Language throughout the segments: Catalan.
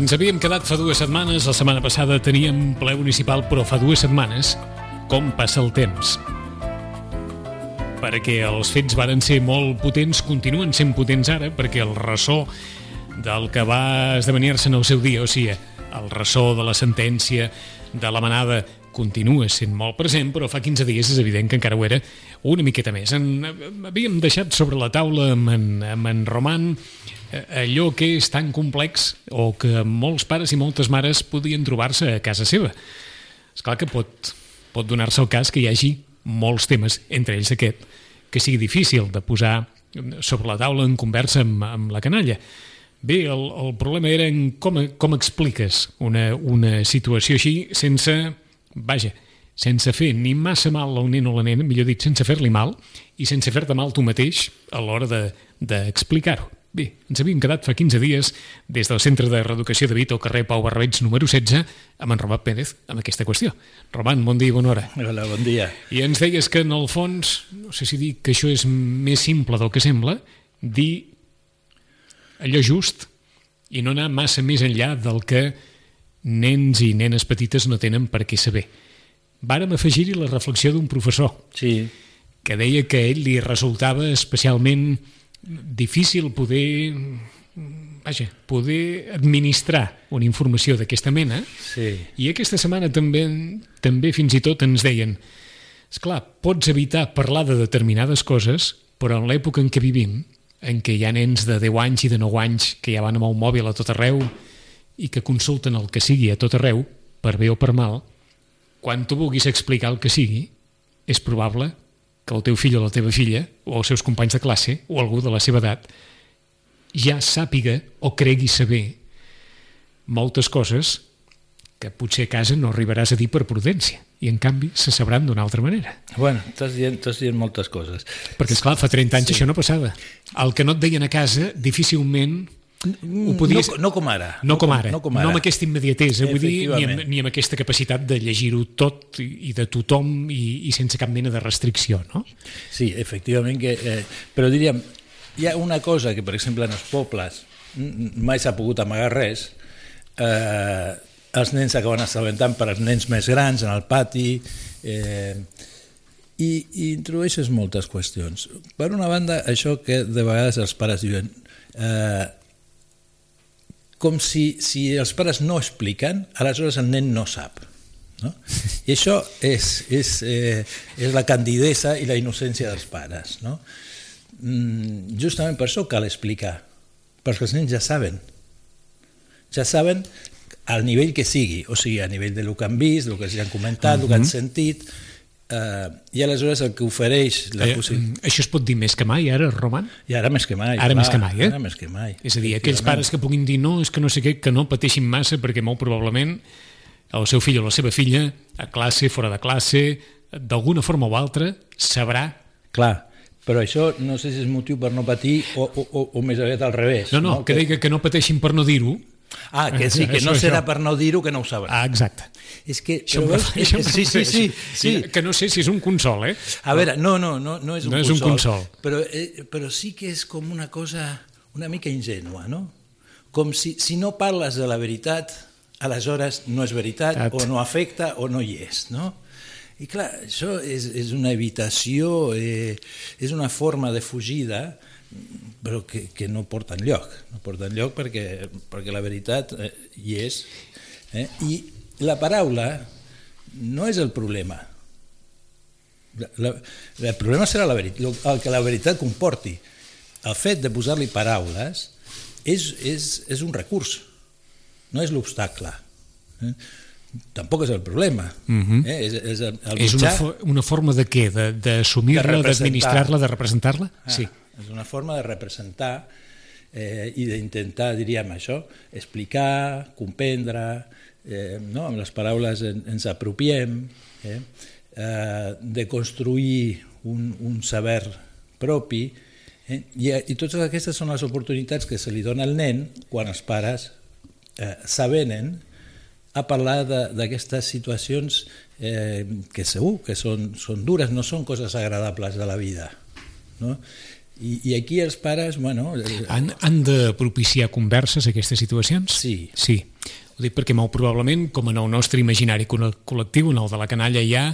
Ens havíem quedat fa dues setmanes, la setmana passada teníem ple municipal, però fa dues setmanes, com passa el temps? Perquè els fets varen ser molt potents, continuen sent potents ara, perquè el ressò del que va esdevenir-se en el seu dia, o sigui, el ressò de la sentència de la manada continua sent molt present, però fa 15 dies és evident que encara ho era una miqueta més. En, havíem deixat sobre la taula amb en, amb en Roman allò que és tan complex o que molts pares i moltes mares podien trobar-se a casa seva. És clar que pot, pot donar-se el cas que hi hagi molts temes, entre ells aquest, que sigui difícil de posar sobre la taula en conversa amb, amb la canalla. Bé, el, el problema era en com, com expliques una, una situació així sense, vaja, sense fer ni massa mal al nen o la nena, millor dit, sense fer-li mal, i sense fer-te mal tu mateix a l'hora d'explicar-ho. De, Bé, ens havíem quedat fa 15 dies des del Centre de Reeducació de Vita al carrer Pau Barbeig número 16 amb en Roman Pérez amb aquesta qüestió. Roman, bon dia i bona hora. Hola, bon dia. I ens deies que en el fons, no sé si dir que això és més simple del que sembla, dir allò just i no anar massa més enllà del que nens i nenes petites no tenen per què saber. Vàrem afegir-hi la reflexió d'un professor Sí, que deia que a ell li resultava especialment difícil poder vaja, poder administrar una informació d'aquesta mena sí. i aquesta setmana també també fins i tot ens deien és clar, pots evitar parlar de determinades coses, però en l'època en què vivim, en què hi ha nens de 10 anys i de 9 anys que ja van amb el mòbil a tot arreu i que consulten el que sigui a tot arreu, per bé o per mal, quan tu vulguis explicar el que sigui, és probable que el teu fill o la teva filla, o els seus companys de classe, o algú de la seva edat, ja sàpiga o cregui saber moltes coses que potser a casa no arribaràs a dir per prudència i en canvi se sabran d'una altra manera. Bueno, estàs dient, estàs dient moltes coses. Perquè, esclar, fa 30 anys sí. això no passava. El que no et deien a casa, difícilment ho podies... No, no com ara. No com ara, No, com ara. no amb aquesta immediatesa, vull dir, ni amb, ni amb aquesta capacitat de llegir-ho tot i, de tothom i, i sense cap mena de restricció, no? Sí, efectivament, que, eh, però diríem, hi ha una cosa que, per exemple, en els pobles mai s'ha pogut amagar res, eh, els nens s'acaben assabentant per als nens més grans en el pati, eh, i, i introdueixes moltes qüestions. Per una banda, això que de vegades els pares diuen, eh, com si, si els pares no expliquen, aleshores el nen no sap. No? I això és, és, eh, és la candidesa i la innocència dels pares. No? Mm, justament per això cal explicar, perquè els nens ja saben. Ja saben al nivell que sigui, o sigui, a nivell de lo que han vist, el que els han comentat, uh -huh. que han sentit, eh, i aleshores el que ofereix la Eh, possibilitat... això es pot dir més que mai, ara, Roman? I ara més que mai. Ara més que mai, eh? Ara més que mai. És a dir, aquells pares que puguin dir no, és que no sé què, que no pateixin massa perquè molt probablement el seu fill o la seva filla, a classe, fora de classe, d'alguna forma o altra, sabrà... Clar, però això no sé si és motiu per no patir o, o, o, o més aviat al revés. No, no, que deia que no pateixin per no dir-ho. Ah, que sí, que no Això, serà això. per no dir-ho que no ho sabrà. Ah, exacte. És que, Això però veus, em sí, sí, sí, sí. Que no sé si és un consol, eh? A veure, no, no, no, no és un No és consol. un consol. Però, eh, però sí que és com una cosa una mica ingènua, no? Com si, si no parles de la veritat, aleshores no és veritat, At. o no afecta, o no hi és, no? I clar, això és, és una evitació, eh, és una forma de fugida, però que, que no porta enlloc. No porta enlloc perquè, perquè la veritat eh, hi és. Eh? I la paraula no és el problema. La, la, el problema serà la veritat, el que la veritat comporti. El fet de posar-li paraules és, és, és un recurs, no és l'obstacle. Eh? Tampoc és el problema. Uh Mhm. -huh. eh? És, és, el, el És una, mitjà- fo una forma de què? De- D'assumir-la, De representar. d'administrar-la, de representar-la? Ah, Sí. És una forma de representar eh, i d'intentar, diríem això, explicar, comprendre, eh, no? amb les paraules en, ens apropiem, eh? Eh, de construir un, un saber propi, eh? I, I totes aquestes són les oportunitats que se li dona al nen quan els pares eh, s'avenen a parlar d'aquestes situacions eh, que segur que són, són dures, no són coses agradables de la vida. No? I, I aquí els pares, bueno... eh, Han, han de propiciar converses aquestes situacions? Sí. Sí. Ho dic perquè molt probablement, com en el nostre imaginari col- col·lectiu, en el de la canalla, hi ha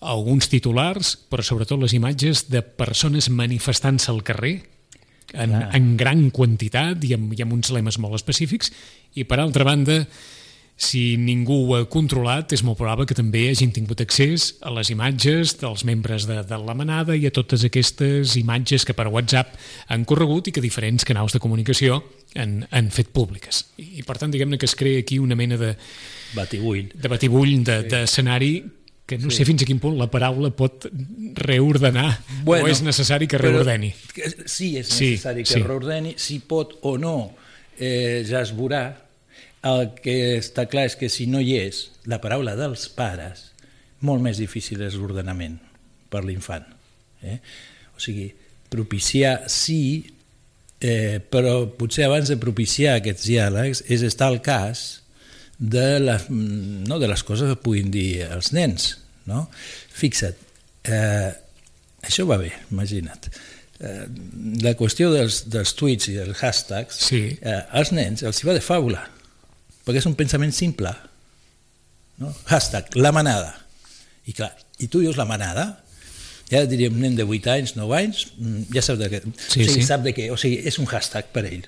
alguns titulars, però sobretot les imatges de persones manifestant-se al carrer en, Clar. en gran quantitat i amb, i amb uns lemes molt específics i per altra banda si ningú ho ha controlat, és molt probable que també hagin tingut accés a les imatges dels membres de, de la manada i a totes aquestes imatges que per WhatsApp han corregut i que diferents canals de comunicació han, han fet públiques. I, i per tant, diguem-ne que es crea aquí una mena de, Batibull. de batibull de- d'escenari que no sé fins a quin punt la paraula pot reordenar o és necessari que però reordeni. que Sí, és Sí, necessari que sí. reordeni, si pot o no, eh, ja es veurà. El que està clar és que si no hi és la paraula dels pares, molt més difícil és l'ordenament per l'infant. Eh? O sigui, propiciar sí, eh, però potser abans de propiciar aquests diàlegs és estar al cas de les, no, de les coses que puguin dir els nens. No? Fixa't, eh, això va bé, imagina't. Eh, la qüestió dels, dels tuits i dels hashtags, Sí. eh, als nens els hi va de faula, perquè és un pensament simple. No? Hashtag, la manada. I clar, i tu dius la manada, ja diríem nen de 8 anys, 9 anys, mm, ja sap de què, Sí, o sigui, sí. sap de què, o sigui, és un hashtag per ell.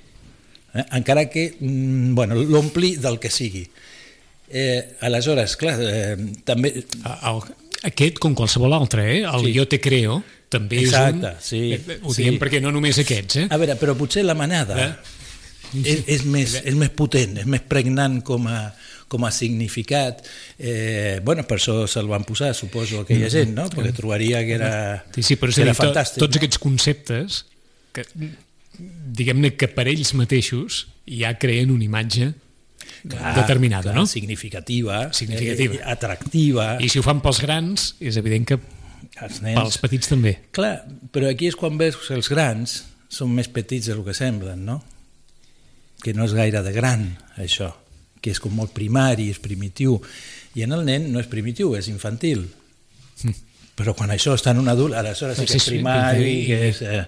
Eh? Encara que, mm, bueno, l'ompli del que sigui. Eh, aleshores, clar, eh, també... El, aquest, com qualsevol altre, eh? el Sí. jo te creo, també Exacte, és un... sí, eh, Ho sí. diem perquè no només aquests, eh? A veure, però potser la manada Eh? És, és, més, és més potent, és més pregnant com a, com a significat. Eh, bueno, per això se'l van posar, suposo, aquella gent, no? Perquè trobaria que era, Sí, sí, però que era dir, to, fantàstic. tots no? aquests conceptes que diguem-ne que per ells mateixos ja creen una imatge Clar, determinada, clar, no? Significativa, Significativa. Eh, atractiva. I si ho fan pels grans, és evident que els nens... pels petits també. Clar, però aquí és quan veus que els grans són més petits del que semblen, no? Que no és gaire de gran, això, que és com molt primari, és primitiu. I en el nen no és primitiu, és infantil. Però quan això està en un adult, aleshores sí que és primari, que és, eh,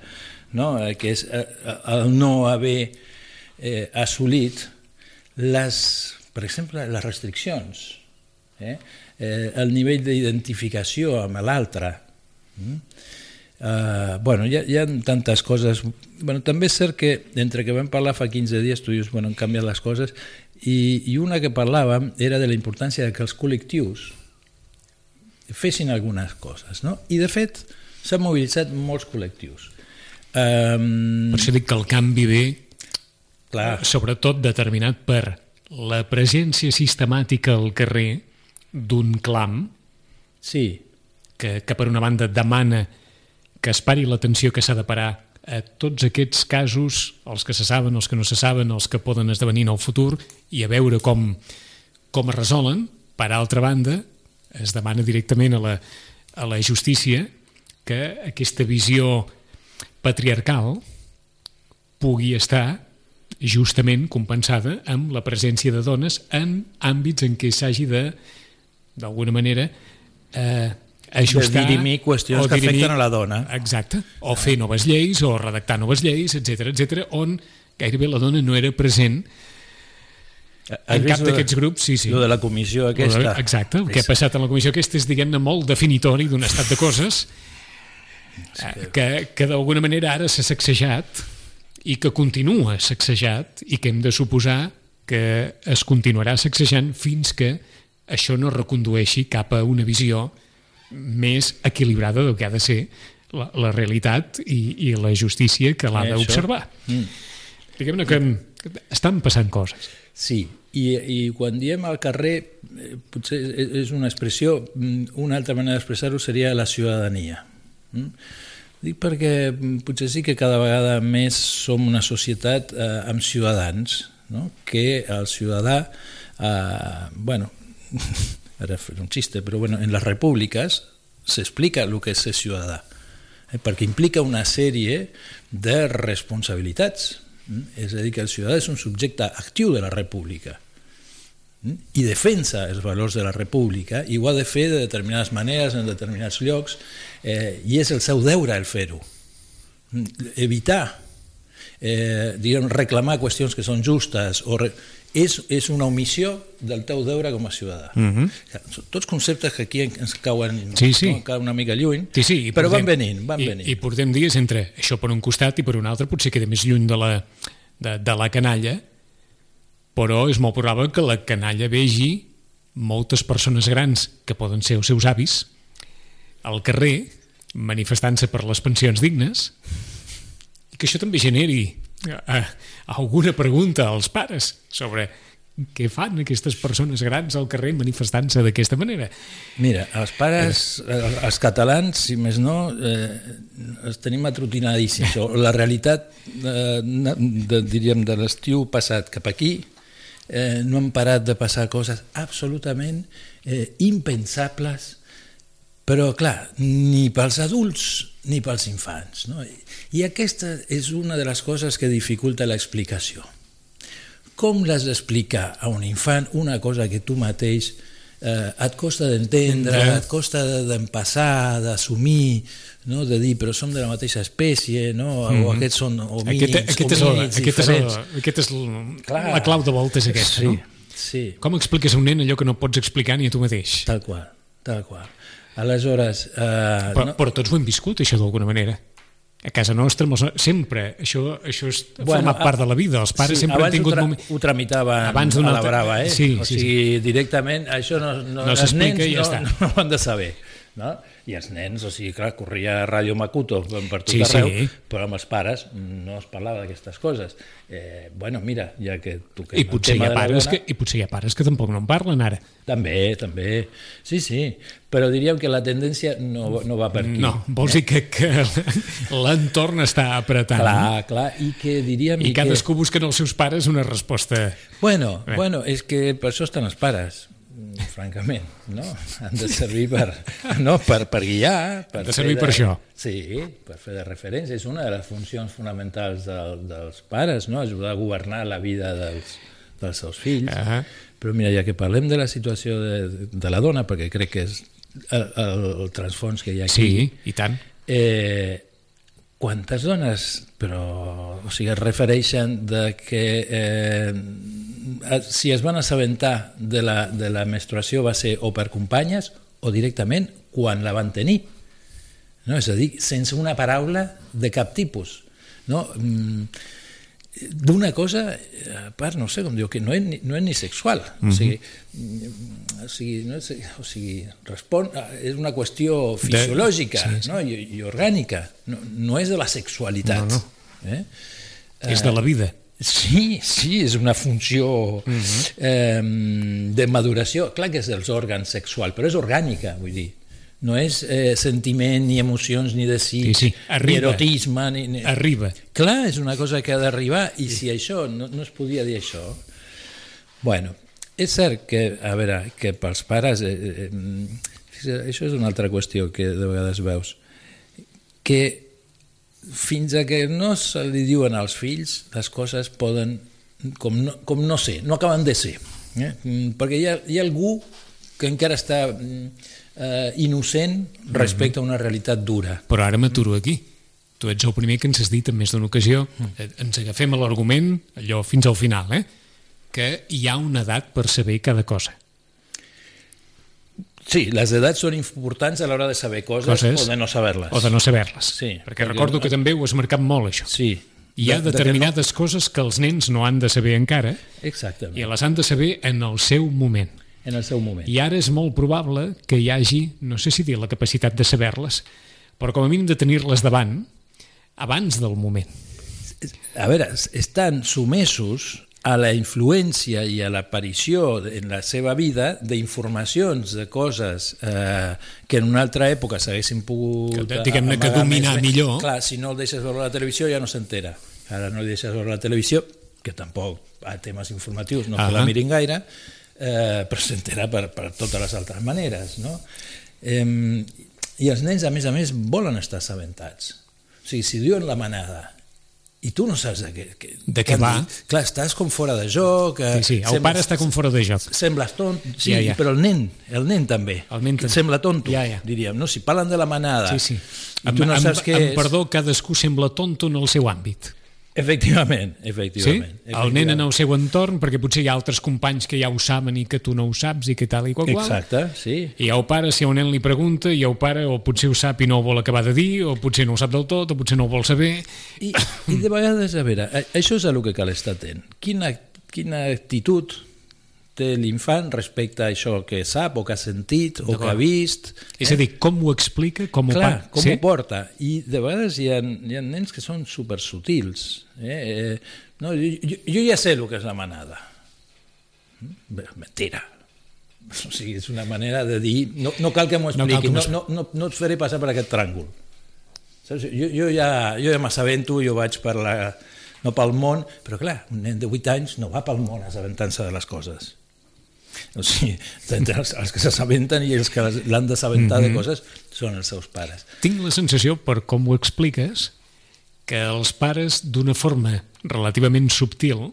no? eh, que és eh, el no haver eh, assolit les, per exemple, les restriccions, eh? Eh, el nivell d'identificació amb l'altre. Mm? Uh, bueno, hi ha, hi ha tantes coses. Bueno, també és cert que entre que vam parlar fa 15 dies, tu dius, bueno, han canviat les coses, i, i una que parlàvem era de la importància de que els col·lectius fessin algunes coses, no? I de fet s'han mobilitzat molts col·lectius. Um, Per això dic que el canvi ve clar, sobretot determinat per la presència sistemàtica al carrer d'un clam sí, que, que per una banda demana que es pari l'atenció que s'ha de parar a tots aquests casos, els que se saben, els que no se saben, els que poden esdevenir en el futur, i a veure com, com es resolen. Per altra banda, es demana directament a la, a la justícia que aquesta visió patriarcal pugui estar justament compensada amb la presència de dones en àmbits en què s'hagi de, d'alguna manera, eh, ajustar... de dirimir qüestions que dirimir- afecten a la dona. Exacte. O fer noves lleis, o redactar noves lleis, etc etc, on gairebé la dona no era present Has en cap d'aquests grups, sí, sí. Lo de la comissió aquesta. Exacte, el que ha passat en la comissió aquesta és, diguem-ne, molt definitori d'un estat de coses eh, que, que d'alguna manera ara s'ha sacsejat i que continua sacsejat i que hem de suposar que es continuarà sacsejant fins que això no recondueixi cap a una visió més equilibrada del que ha de ser la, la realitat i, i la justícia que l'ha Eh, d'observar. Mm. Diguem-ne que estan passant coses. Sí, i, i quan diem al carrer, eh, potser és és una expressió, mm, una altra manera d'expressar-ho seria la ciutadania. Mm? Dic perquè mm, potser sí que cada vegada més som una societat eh, amb ciutadans, no? que el ciutadà, eh, bueno, ara fer un xiste, però bueno, en les repúbliques s'explica el que és ser ciutadà, eh, perquè implica una sèrie de responsabilitats. Mm? És a dir, que el ciutadà és un subjecte actiu de la república mm? i defensa els valors de la república i ho ha de fer de determinades maneres en determinats llocs eh, i és el seu deure el fer-ho Mm, evitar eh, diguem, reclamar qüestions que són justes o re... és, és una omissió del teu deure com a ciutadà Mhm. Són tots conceptes que aquí ens cauen, Sí, sí. No, cauen una mica lluny Sí, sí, i però portem- van venint, van i, venint. I portem dies entre això per un costat i per un altre potser queda més lluny de la, de, de la canalla, però és molt probable que la canalla vegi moltes persones grans que poden ser els seus avis al carrer manifestant-se per les pensions dignes i que això també generi eh, alguna pregunta als pares sobre què fan aquestes persones grans al carrer manifestant-se d'aquesta manera. Mira, els pares, eh, els catalans, si més no, eh, els tenim atrotinadíssims. La realitat, eh, de, diríem, de l'estiu passat cap aquí, eh, no han parat de passar coses absolutament eh, impensables, però, clar, ni pels adults ni pels infants. No? I aquesta és una de les coses que dificulta l'explicació. Com l'has d'explicar a un infant una cosa que tu mateix eh, et costa d'entendre, Ja. et costa de- d'empassar, d'assumir, no? de dir, però som de la mateixa espècie, no? o aquests són homínids, Aquest, aquest, és, el, homínids aquest, és, el, diferents. aquest és el, Clar. la clau de volta és aquesta, sí, no? Sí, Com expliques a un nen allò que no pots explicar ni a tu mateix? tal qual, tal qual. Aleshores, eh, Però, no, però tots ho hem viscut, això, d'alguna manera. A casa nostra, sempre, això, això és, Bueno, format part de la vida. Els pares sempre abans han tingut... ho, tra moment- ho tramitaven Abans a la brava, eh? Sí, o sí, sigui, directament, això no, no, No els nens i ja no, està. no ho han de saber. No? I els nens, o sigui, clar, corria Ràdio Macuto per tot Sí, arreu, sí. però amb els pares no es parlava d'aquestes coses. Eh, bueno, mira, ja que toquem I potser, el hi tema ha de la pares dona, que, I potser hi ha pares que tampoc no en parlen ara. També, també. Sí, sí, però diríem que la tendència no, no va per aquí. No, vols dir que, que l'entorn està apretant. Clar, clar, i que diríem... I que... cadascú busca en els seus pares una resposta... Bueno, Bé. bueno, és que per això estan els pares, francament, no? Han de servir per, no, per, per guiar... Per Han de servir fer per això. Sí, per fer de referència. És una de les funcions fonamentals del, dels pares, no? Ajudar a governar la vida dels, dels seus fills. Ah. Però mira, ja que parlem de la situació de, de la dona, perquè crec que és el, el, el transfons que hi ha aquí, Sí, i tant. Eh, quantes dones però o sigui, es refereixen de que eh, si es van assabentar de la, de la menstruació va ser o per companyes o directament quan la van tenir no? és a dir, sense una paraula de cap tipus no? Mm, d'una cosa a part, no sé com diu, que no és no és ni sexual o sigui, mm, o sigui, no és, o sigui respon, és una qüestió fisiològica sí, sí. No? I, i orgànica no, no és de la sexualitat No, Eh? És de la vida. Sí, sí, és una funció eh, de maduració. Clar que és dels òrgans sexuals, però és orgànica, vull dir. No és eh, sentiment, ni emocions, ni desig, Sí, sí, ni erotisme... Ni, ni... Arriba. Clar, és una cosa que ha d'arribar, i si això, no, no es podia dir això... Bueno, és cert que, a veure, que pels pares... Eh, eh, això és una altra qüestió que de vegades veus. Que fins a que no se li diuen als fills, les coses poden, com no, com no ser, no acaben de ser. Eh? Mm, Perquè hi ha, hi ha algú que encara està mm, eh, innocent respecte a una realitat dura. Però ara m'aturo aquí. Tu ets el primer que ens has dit en més d'una ocasió. Eh, Ens agafem a l'argument, allò fins al final, eh? que hi ha una edat per saber cada cosa. Sí, les edats són importants a l'hora de saber coses, Coses. o de no saber-les. O de no saber-les. Sí, perquè perquè- recordo que també ho has marcat molt, això. Sí. Hi ha De- de que determinades coses que els nens no han de saber encara No... Exactament, i les han de saber en el seu moment. en el seu moment. I ara és molt probable que hi hagi, no sé si dir la capacitat de saber-les, però com a mínim de tenir-les davant abans del moment. A veure, estan sumesos a la influència i a l'aparició en la seva vida d'informacions, de coses eh, que en una altra època s'haguessin pogut... Que, diguem-ne, que dominar més millor. Clar, si no el deixes veure la televisió ja no s'entera. Ara no li deixes veure la televisió, que tampoc a temes informatius no. -huh. la mirin gaire, eh, però s'entera per, per totes les altres maneres. No? Eh, I els nens, a més a més, volen estar assabentats. O sigui, si diuen la manada i tu no saps de què, què, De què va. dit, Clar, estàs com fora de joc. eh, Sí, sí, el pare està com fora de joc. Sembles tont, sí, Ja, ja. però el nen, el nen també. El nen també. Sembla tonto, Ja, ja. diríem. No? Si parlen de la manada Sí, sí. i tu no amb, saps amb, què amb és... perdó, cadascú sembla tonto en el seu àmbit. Efectivament, Sí? efectivament. El nen en el seu entorn, perquè potser hi ha altres companys que ja ho saben i que tu no ho saps i que tal i qual qual. Exacte, sí. I el pare, si el nen li pregunta, i el pare o potser ho sap i no ho vol acabar de dir, o potser no ho sap del tot, o potser no ho vol saber. I, I de vegades, a veure, això és el que cal estar atent. Quina, quina actitud té l'infant respecte a això que sap o que ha sentit o que ha vist. És a dir, com ho explica, com ho Clar, pa... com sí? ho porta. I de vegades hi ha, hi ha nens que són super sutils. Eh? Eh, no, jo, jo, ja sé el que és la manada. Bé, Mentira. O sigui, és una manera de dir... No, no cal que m'ho expliqui, no, no, no, no et faré passar per aquest tràngol. Saps? Jo, jo ja, jo ja m'assabento, jo vaig per la, no pel món, però clar, un nen de 8 anys no va pel món assabentant-se de les coses. O sigui, entre els, els que s'assabenten i els que l'han d'assabentar Mhm. de coses són els seus pares. Tinc la sensació, per com ho expliques, que els pares, d'una forma relativament subtil,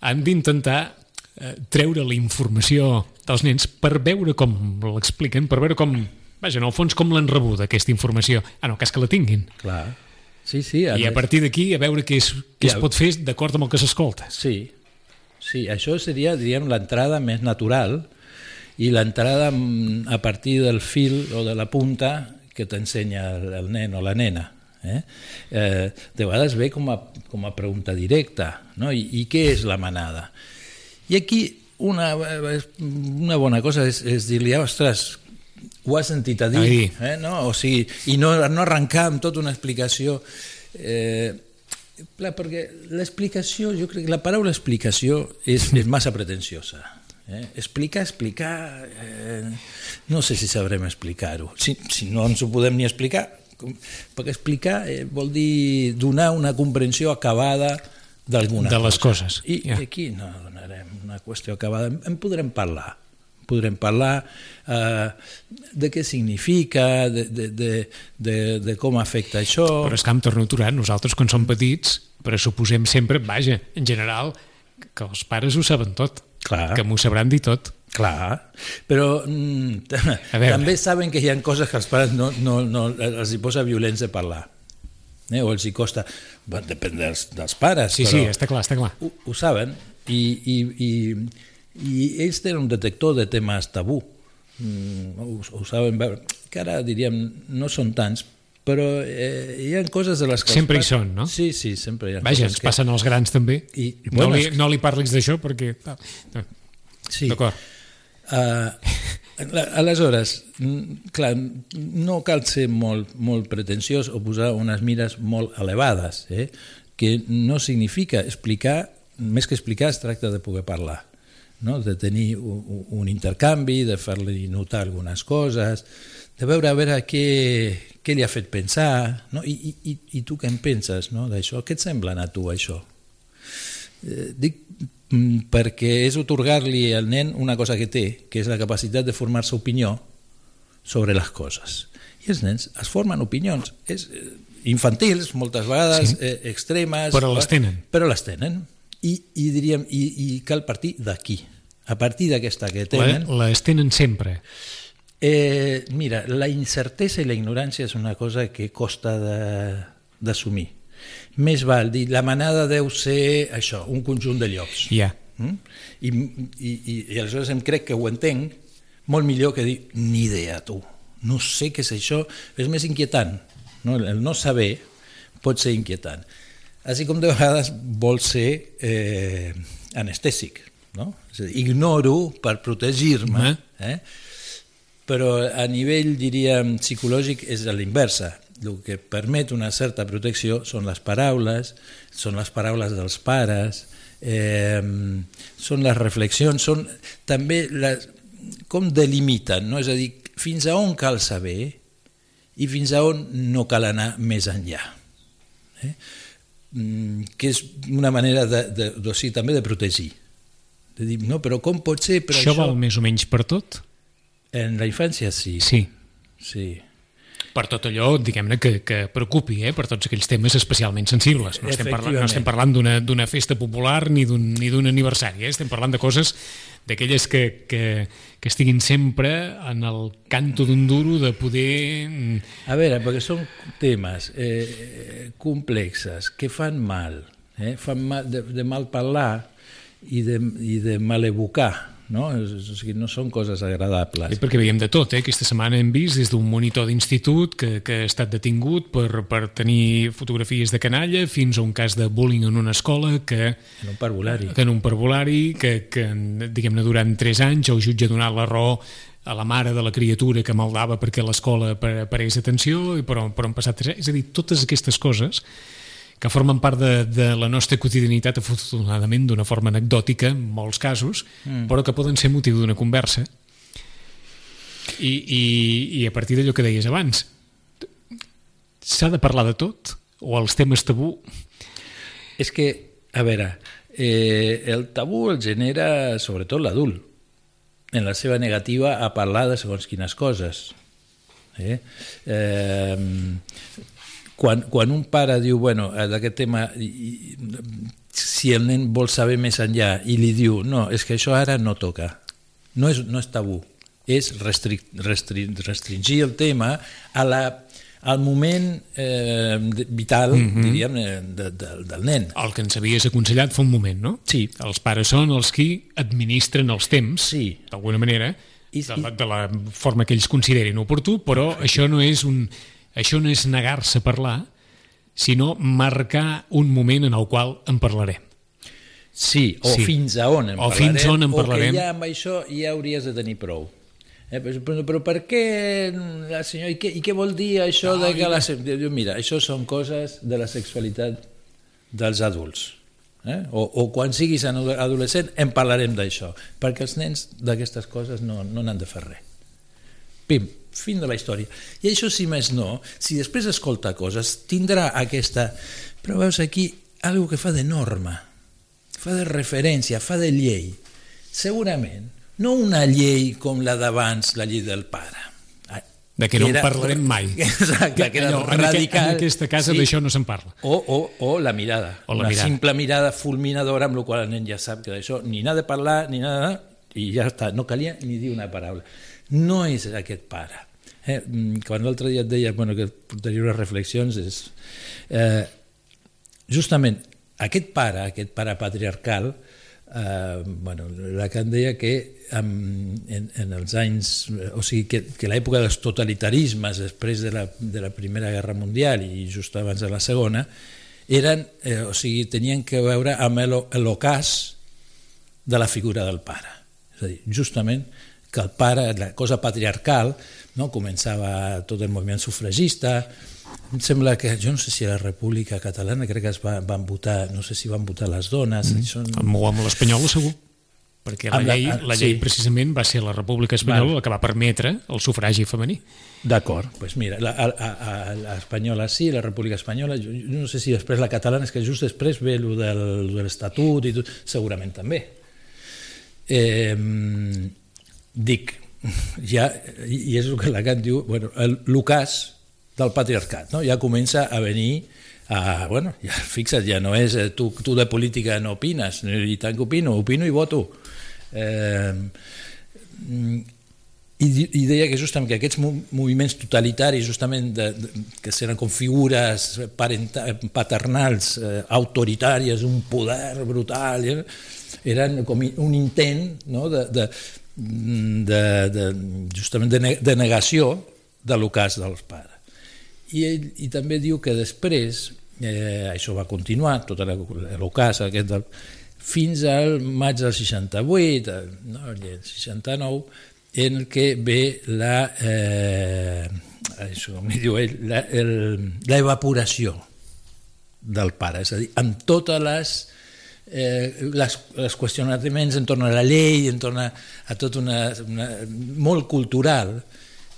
han d'intentar eh, treure la informació dels nens per veure com l'expliquen, per veure com, vaja, en el fons, com l'han rebuda, aquesta informació. Ah, no, cas que la tinguin. Clar. Sí, sí. I a partir d'aquí, a veure què, és, què es Ja. pot fer d'acord amb el que s'escolta. Sí, sí, això seria, diríem, l'entrada més natural i l'entrada mm, a partir del fil o de la punta que t'ensenya el, el nen o la nena. Eh? Eh, de vegades ve com a, com a pregunta directa, no? I, i què és la manada? I aquí una, una bona cosa és, és dir-li, "Ah, ostres, ho has sentit a dir, A dir. eh? no? o sigui, i no, no arrencar amb tota una explicació eh, clar, perquè l'explicació, jo crec que la paraula explicació és, és massa pretensiosa. Eh? Explicar, explicar... Eh, no sé si sabrem explicar-ho. Si, si no ens ho podem ni explicar, com, perquè explicar eh, vol dir donar una comprensió acabada d'alguna De les cosa. coses, I, ja. Aquí no donarem una qüestió acabada. En podrem parlar podrem parlar eh, de què significa, de, de, de, de, de com afecta això... Però és que em torno a aturar, nosaltres quan som petits pressuposem sempre, vaja, en general, que els pares ho saben tot, Clar. que m'ho sabran dir tot. Clar, però mm, també saben que hi ha coses que els pares no, no, no els hi posa violents de parlar. Eh? O els hi costa... Bé, depèn dels, dels pares, Sí, però sí, està clar, està clar. ho, ho saben i, i, i, i ells tenen un detector de temes tabú. Mm, ho, ho saben veure. Que ara, diríem, no són tants, però eh, hi ha coses de les que... els Sempre hi són, no? Sí, sí, sempre hi ha Vaja, ens passen als grans també. I- i no, bueno, li, és que- no li parlis d'això perquè... No. Sí. D'acord. Uh, aleshores, mm, clar, no cal ser molt, molt pretensiós o posar unes mires molt elevades, eh? que no significa explicar, més que explicar es tracta de poder parlar, no? de tenir un, un intercanvi, de fer-li notar algunes coses, de veure a veure què, què li ha fet pensar, no? I, i, i tu què en penses no? d'això? Què et sembla a tu això? Eh, dic mm, perquè és otorgar-li al nen una cosa que té, que és la capacitat de formar-se opinió sobre les coses. I els nens es formen opinions és, eh, infantils, moltes vegades, Sí. sí. eh, extremes... Però les tenen. Però les tenen. I, i diríem, i, i cal partir d'aquí. A partir d'aquesta que tenen... les tenen sempre. Eh, mira, la incertesa i la ignorància és una cosa que costa d'assumir. Més val dir, la manada deu ser això, un conjunt de llocs. Ja. Mm? I, i, i, I aleshores em crec que ho entenc molt millor que dir ni idea, tu. No sé què és això. És més inquietant. No? El no saber pot ser inquietant. Així com de vegades vol ser eh, anestèsic. No? És a dir, ignoro per protegir-me, eh? però a nivell, diríem, psicològic és a l'inversa. El que permet una certa protecció són les paraules, són les paraules dels pares, eh, són les reflexions, són també les, com delimiten, no? és a dir, fins a on cal saber i fins a on no cal anar més enllà. Eh? Mm, que és una manera de, de, de, de, també de protegir. De dir, no, però com pot ser? Però això, això val més o menys per tot? En la infància sí. Sí. Sí per tot allò, diguem-ne, que, que preocupi, eh, per tots aquells temes especialment sensibles. No estem parlant, no estem parlant d'una festa popular ni d'un aniversari, eh? estem parlant de coses d'aquelles que, que, que estiguin sempre en el canto d'un duro de poder... Mm, A veure, perquè són temes eh, complexes que fan mal, eh? fan mal de, de mal parlar i de, i de mal evocar no? O sigui, no són coses agradables. Sí, perquè veiem de tot, eh? Aquesta setmana hem vist des d'un monitor d'institut que, que ha estat detingut per, per tenir fotografies de canalla fins a un cas de bullying en una escola que... En un parvulari. Que en un parvulari, que, que diguem-ne, durant 3 anys el jutge ha donat la raó a la mare de la criatura que maldava perquè l'escola parés atenció, i però, però han passat 3 anys. És a dir, totes aquestes coses que formen part de, de la nostra quotidianitat afortunadament d'una forma anecdòtica en molts casos, mm. però que poden ser motiu d'una conversa i, i, i a partir d'allò que deies abans s'ha de parlar de tot o els temes tabú és que, a veure eh, el tabú el genera sobretot l'adult en la seva negativa a parlar de segons quines coses eh? Eh, quan, quan un pare diu, bueno, eh, d'aquest tema, si el nen vol saber més enllà i li diu, no, és que això ara no toca, no és, no és tabú, és restri, restri, restringir el tema a la, al moment eh, vital, mm -hmm. diríem, eh, de, de, del nen. El que ens havies aconsellat fa un moment, no? Sí. Els pares són els qui administren els temps, sí. d'alguna manera, I, de, la, de la forma que ells considerin oportú, però Exacte. això no és un això no és negar-se a parlar, sinó marcar un moment en el qual en parlarem. Sí, o sí. fins a on en o parlarem. fins on en parlarem. O que ja amb això ja hauries de tenir prou. Eh, però, però per què la senyora, i què, i què vol dir això no, de que la... Diu, mira, això són coses de la sexualitat dels adults. Eh? O, o quan siguis adolescent en parlarem d'això, perquè els nens d'aquestes coses no n'han no de fer res. Pim, fin de la història. I això, si més no, si després escolta coses, tindrà aquesta... Però veus aquí algo que fa de norma, fa de referència, fa de llei. Segurament, no una llei com la d'abans, la llei del pare. De que no era, en parlarem mai. Exacte, que era Allò, radical. En, aquesta casa sí. d'això no se'n parla. O, o, o la mirada. O la una mirada. simple mirada fulminadora amb la qual el nen ja sap que d'això ni n'ha de parlar, ni nada, i ja està, no calia ni dir una paraula. No és aquest pare. Eh, mm, quan l'altre dia et deia bueno, que portaria unes reflexions és eh, justament aquest pare, aquest pare patriarcal eh, bueno, Lacan deia que en, en, en els anys o sigui que, que l'època dels totalitarismes després de la, de la Primera Guerra Mundial i just abans de la Segona eren, eh, o sigui, tenien que veure amb l'ocàs de la figura del pare és a dir, justament que el pare, la cosa patriarcal, no? començava tot el moviment sufragista, em sembla que, jo no sé si a la República Catalana crec que es va, van votar, no sé si van votar les dones... Mm. Són... Amb, amb l'Espanyola segur perquè la, llei, la llei sí. precisament va ser la República Espanyola Val. la que va permetre el sufragi femení. D'acord, doncs pues mira, l'Espanyola sí, la República Espanyola, jo, jo no sé si després la catalana, és que just després ve el del, de l'Estatut i tot, segurament també. Eh, dic, ja, i és el que Lacan diu, bueno, l'ocàs del patriarcat, no? ja comença a venir a, bueno, ja, fixa't, ja no és eh, tu, tu de política no opines, i tant que opino, opino i voto. Eh, i, i deia que justament que aquests moviments totalitaris justament de, de, que seran com figures paternals eh, autoritàries, un poder brutal eh, eren com un intent no, de, de, de, de, justament de, de negació de l'ocàs dels pares. I, ell, i també diu que després eh, això va continuar tot l'ocàs aquest del, fins al maig del 68 no, el 69 en el que ve la, eh, això, diu ell, la, el, la evaporació del pare, és a dir, amb totes les, eh, les, les qüestionaments entorn a la llei, entorn a, a tot una, una molt cultural,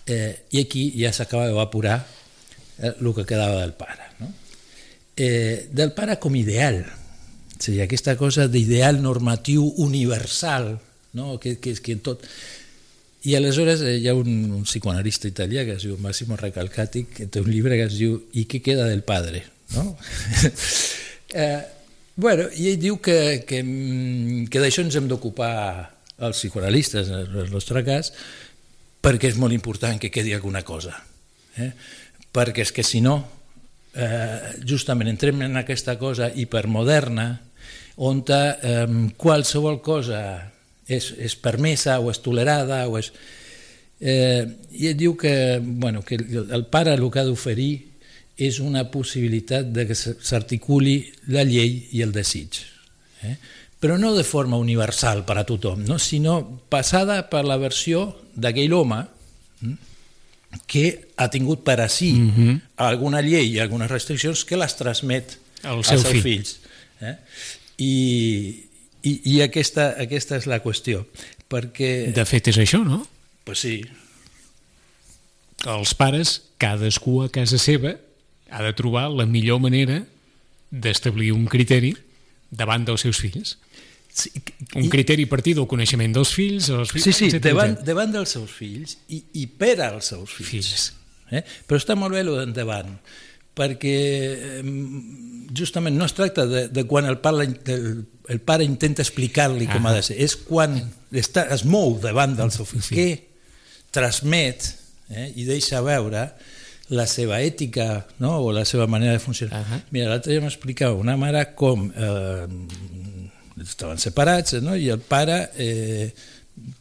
eh, i aquí ja s'acaba d'evaporar eh, el que quedava del pare. No? Eh, del pare com ideal, a dir, aquesta cosa d'ideal normatiu universal, no? que, que, que tot i aleshores eh, hi ha un, un psicoanalista italià que es diu Massimo Recalcati que té un llibre que es diu I què queda del padre? No? eh, bueno, I ell diu que, que, que d'això ens hem d'ocupar els psicoanalistes, en el nostre cas, perquè és molt important que quedi alguna cosa. Eh? Perquè és que si no, eh, justament entrem en aquesta cosa hipermoderna on eh, qualsevol cosa és, és permesa o és tolerada o és... Eh, I ell diu que, bueno, que el pare el que ha d'oferir és una possibilitat de que s'articuli la llei i el desig. Eh? Però no de forma universal per a tothom, no? sinó passada per la versió d'aquell home hm, que ha tingut per a si mm -hmm. alguna llei i algunes restriccions que les transmet als seus fill. fills. Eh? I, i, i aquesta, aquesta és la qüestió, perquè... De fet és això, no? Pues sí. Els pares, cadascú a casa seva, ha de trobar la millor manera d'establir un criteri davant dels seus fills. Sí, i, un criteri a partir del coneixement dels fills... Els fills sí, sí, etcètera, davant, etcètera. davant dels seus fills i, i per als seus fills. fills. Eh? Però està molt bé el d'endavant, perquè justament no es tracta de, de quan el pare, el, el pare intenta explicar-li com ha de ser, és quan està, es mou davant del seu fill, sí. que transmet eh, i deixa veure la seva ètica no? o la seva manera de funcionar. Uh -huh. Mira, l'altre dia m'explicava una mare com eh, estaven separats no? i el pare eh,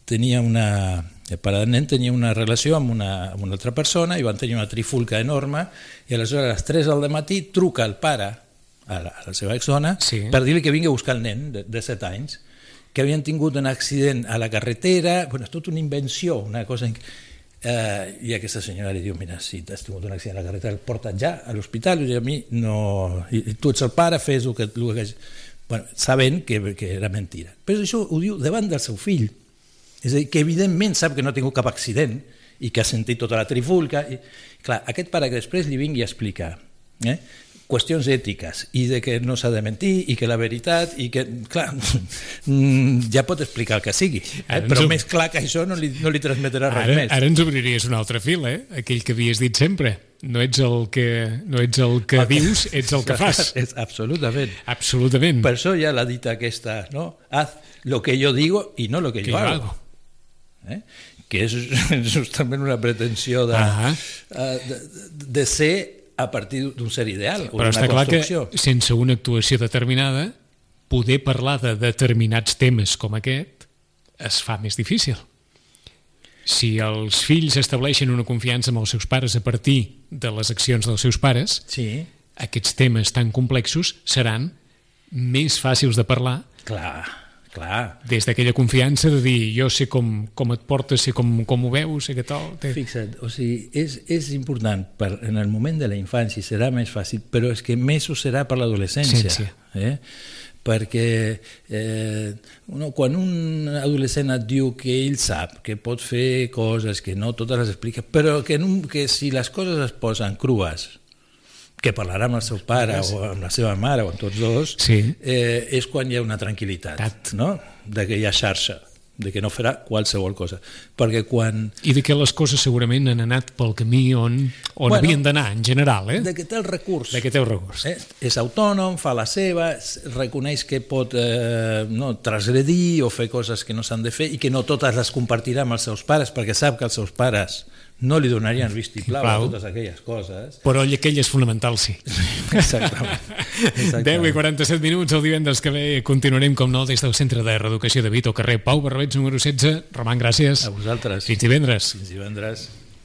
tenia una, el pare del nen tenia una relació amb una, amb una altra persona i van tenir una trifulca enorme i aleshores a les 3 del matí truca el pare a la, a la seva exdona sí. per dir-li que vingui a buscar el nen de, de 7 anys que havien tingut un accident a la carretera bueno, és tot una invenció una cosa eh, i aquesta senyora li diu mira, si has tingut un accident a la carretera el porten ja a l'hospital i a mi no... I, i tu ets el pare, fes el que... El que... Bueno, sabent que, que era mentira però això ho diu davant del seu fill és a dir, que evidentment sap que no ha tingut cap accident i que ha sentit tota la trifulca. I, clar, aquest pare que després li vingui a explicar eh, qüestions ètiques i de que no s'ha de mentir i que la veritat i que, clar, mm, ja pot explicar el que sigui, eh? però ho... més clar que això no li, no li transmetrà res ara, més. Ara ens obriries un altre fil, eh? aquell que havies dit sempre no ets el que, no ets el que el dius, ets el que fas. És, absolutament. Absolutament. Per això ja l'ha dit aquesta, no? Haz lo que yo digo y no lo que, que yo hago. hago eh? que és justament una pretensió de, uh -huh. de, de ser a partir d'un ser ideal sí, però està clar que sense una actuació determinada poder parlar de determinats temes com aquest es fa més difícil. Si els fills estableixen una confiança amb els seus pares a partir de les accions dels seus pares sí. aquests temes tan complexos seran més fàcils de parlar clar Clar. Des d'aquella confiança de dir jo sé com, com et portes, sé com, com ho veus, sé que tal... Té... Fixa't, o sigui, és, és important, per, en el moment de la infància serà més fàcil, però és que més ho serà per l'adolescència. Eh? perquè eh, no, quan un adolescent et diu que ell sap que pot fer coses, que no totes les explica, però que, no, que si les coses es posen crues, que parlarà amb el seu pare o amb la seva mare o amb tots dos, sí. eh, és quan hi ha una tranquil·litat, no? d'aquella xarxa. de que no farà qualsevol cosa. Perquè quan... I de que les coses segurament han anat pel camí on, on Bueno, havien d'anar, en general, eh? De que té el recurs. De que té el recurs. Eh? És autònom, fa la seva, reconeix que pot eh, no, transgredir o fer coses que no s'han de fer i que no totes les compartirà amb els seus pares perquè sap que els seus pares no li donarien vistiplau a Plau. totes aquelles coses. Però ell, aquell és fonamental, sí. Exactament. 10 i 47 minuts, el divendres que ve continuarem, com no, des del Centre de Reeducació de Vito, carrer Pau Barbets, número 16. Roman, gràcies. A vosaltres. Fins divendres. Fins divendres.